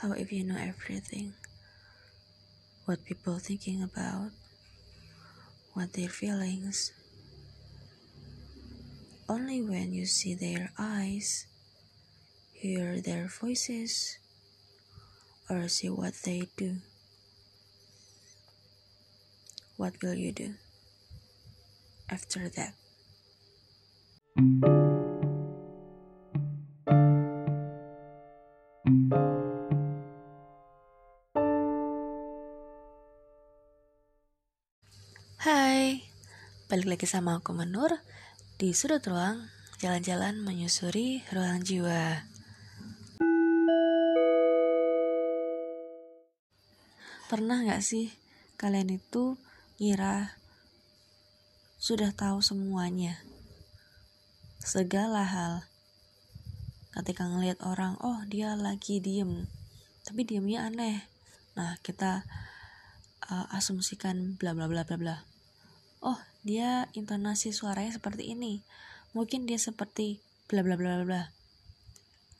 How if you know everything? What people thinking about? What their feelings? Only when you see their eyes, hear their voices, or see what they do. What will you do after that? Hai, balik lagi sama aku Menur di sudut ruang jalan-jalan menyusuri ruang jiwa. Pernah nggak sih kalian itu ngira sudah tahu semuanya, segala hal. Ketika ngelihat orang, oh dia lagi diem, tapi diemnya aneh. Nah kita uh, asumsikan bla bla bla bla bla oh dia intonasi suaranya seperti ini. Mungkin dia seperti bla bla bla bla.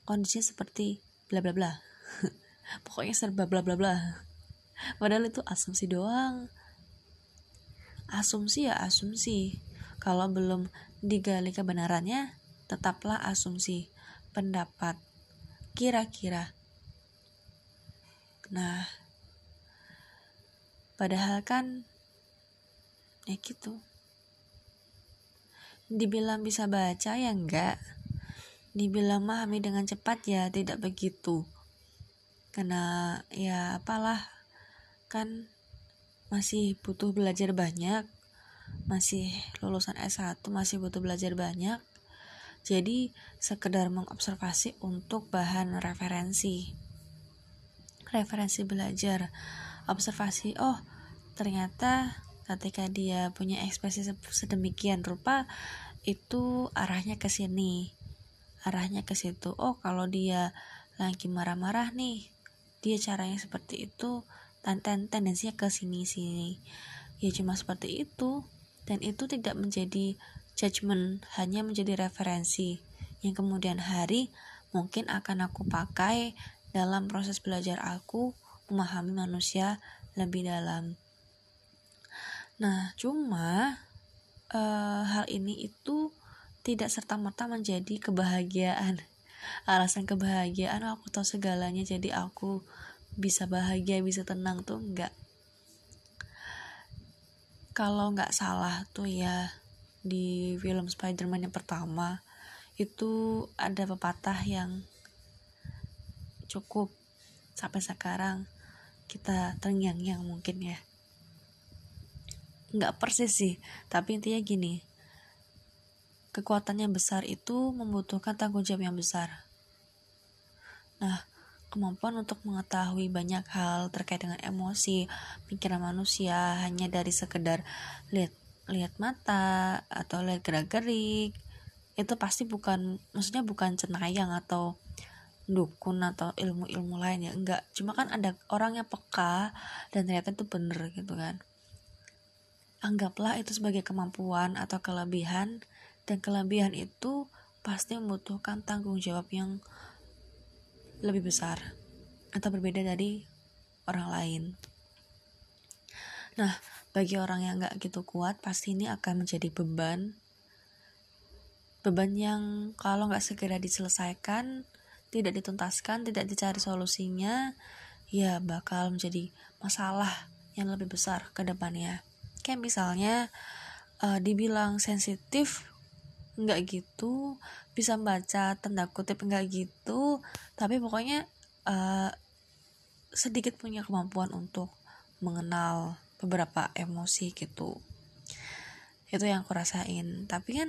Kondisinya seperti bla bla bla. Pokoknya serba bla bla bla. Padahal itu asumsi doang. Asumsi ya asumsi. Kalau belum digali kebenarannya tetaplah asumsi pendapat kira-kira. Nah padahal kan ya gitu. Dibilang bisa baca ya enggak? Dibilang memahami dengan cepat ya tidak begitu. Karena ya apalah kan masih butuh belajar banyak masih lulusan S1 masih butuh belajar banyak. Jadi sekedar mengobservasi untuk bahan referensi. Referensi belajar observasi oh ternyata ketika dia punya ekspresi sedemikian rupa itu arahnya ke sini. Arahnya ke situ. Oh kalau dia lagi marah-marah nih dia caranya seperti itu dan ten tendensinya ke sini sini. Ya cuma seperti itu dan itu tidak menjadi judgement hanya menjadi referensi. Yang kemudian hari mungkin akan aku pakai dalam proses belajar aku memahami manusia lebih dalam Nah, cuma uh, hal ini itu tidak serta-merta menjadi kebahagiaan. Alasan kebahagiaan aku tahu segalanya jadi aku bisa bahagia, bisa tenang tuh enggak. Kalau nggak salah tuh ya di film Spider-Man yang pertama itu ada pepatah yang cukup sampai sekarang kita terngiang-ngiang mungkin ya nggak persis sih tapi intinya gini. Kekuatan yang besar itu membutuhkan tanggung jawab yang besar. Nah kemampuan untuk mengetahui banyak hal terkait dengan emosi pikiran manusia hanya dari sekedar lihat lihat mata atau lihat gerak gerik itu pasti bukan maksudnya bukan cenayang atau dukun atau ilmu-ilmu lain ya enggak cuma kan ada orang yang peka dan ternyata itu bener gitu kan Anggaplah itu sebagai kemampuan atau kelebihan, dan kelebihan itu pasti membutuhkan tanggung jawab yang lebih besar atau berbeda dari orang lain. Nah, bagi orang yang gak gitu kuat, pasti ini akan menjadi beban. Beban yang kalau gak segera diselesaikan, tidak dituntaskan, tidak dicari solusinya, ya bakal menjadi masalah yang lebih besar ke depannya kayak misalnya uh, dibilang sensitif nggak gitu bisa baca tanda kutip nggak gitu tapi pokoknya uh, sedikit punya kemampuan untuk mengenal beberapa emosi gitu. Itu yang aku rasain. Tapi kan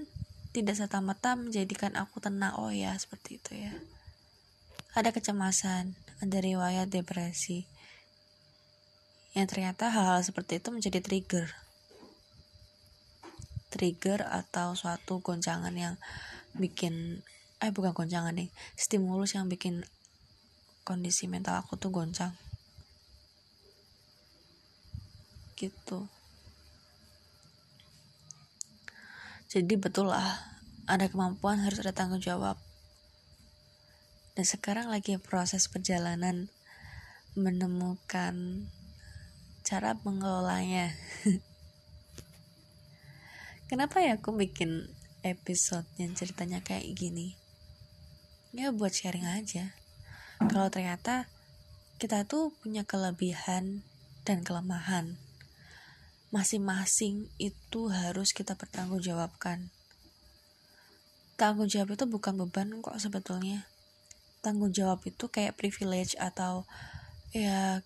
tidak serta-merta menjadikan aku tenang. Oh ya seperti itu ya. Ada kecemasan ada riwayat depresi. Yang ternyata hal-hal seperti itu menjadi trigger trigger atau suatu goncangan yang bikin eh bukan goncangan nih stimulus yang bikin kondisi mental aku tuh goncang. Gitu. Jadi betul lah ada kemampuan harus ada tanggung jawab. Dan sekarang lagi proses perjalanan menemukan cara mengelolanya kenapa ya aku bikin episode yang ceritanya kayak gini? Ya buat sharing aja. Kalau ternyata kita tuh punya kelebihan dan kelemahan. Masing-masing itu harus kita pertanggungjawabkan. Tanggung jawab itu bukan beban kok sebetulnya. Tanggung jawab itu kayak privilege atau ya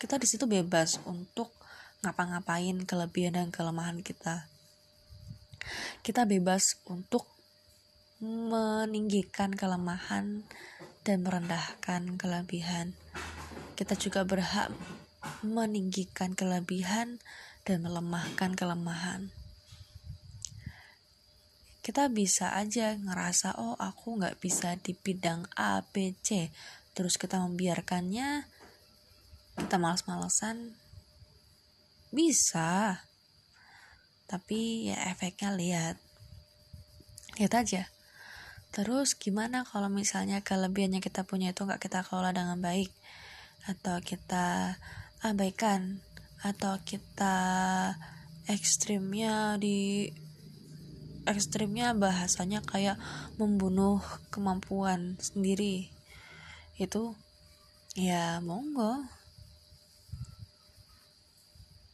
kita di situ bebas untuk ngapa-ngapain kelebihan dan kelemahan kita. Kita bebas untuk meninggikan kelemahan dan merendahkan kelebihan. Kita juga berhak meninggikan kelebihan dan melemahkan kelemahan. Kita bisa aja ngerasa oh aku nggak bisa di bidang A B C. Terus kita membiarkannya kita males-malesan bisa. Tapi ya efeknya lihat. Lihat aja. Terus gimana kalau misalnya kelebihan yang kita punya itu nggak kita kelola dengan baik? Atau kita abaikan? Atau kita ekstrimnya di ekstrimnya bahasanya kayak membunuh kemampuan sendiri. Itu ya monggo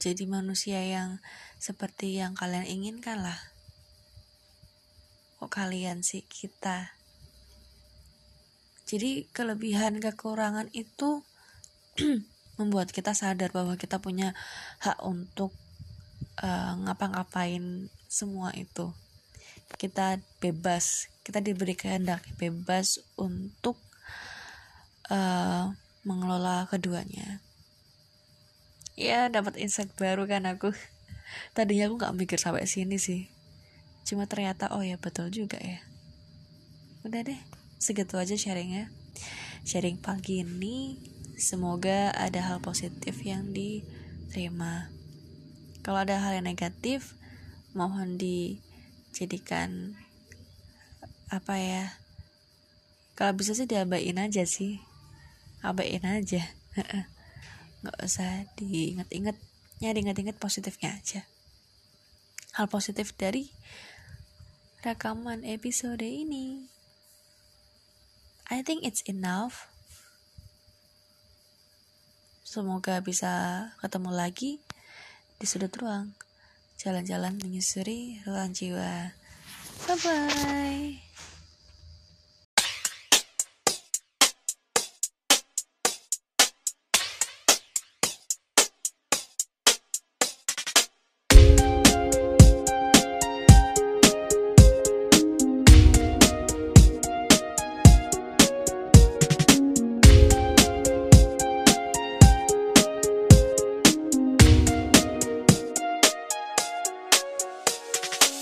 jadi manusia yang seperti yang kalian inginkan lah kok kalian sih kita? Jadi kelebihan kekurangan itu membuat kita sadar bahwa kita punya hak untuk uh, ngapa-ngapain semua itu. Kita bebas kita diberi kehendak bebas untuk uh, mengelola keduanya ya dapat insight baru kan aku. Tadinya aku nggak mikir sampai sini sih. Cuma ternyata oh ya betul juga ya. Udah deh segitu aja sharingnya. Sharing pagi ini semoga ada hal positif yang diterima. Kalau ada hal yang negatif mohon dijadikan apa ya kalau bisa sih diabain aja sih. Abain aja nggak usah diinget-inget ya diinget-inget positifnya aja. Hal positif dari rekaman episode ini. I think it's enough. Semoga bisa ketemu lagi di sudut ruang. Jalan-jalan menyusuri ruang jiwa. Bye bye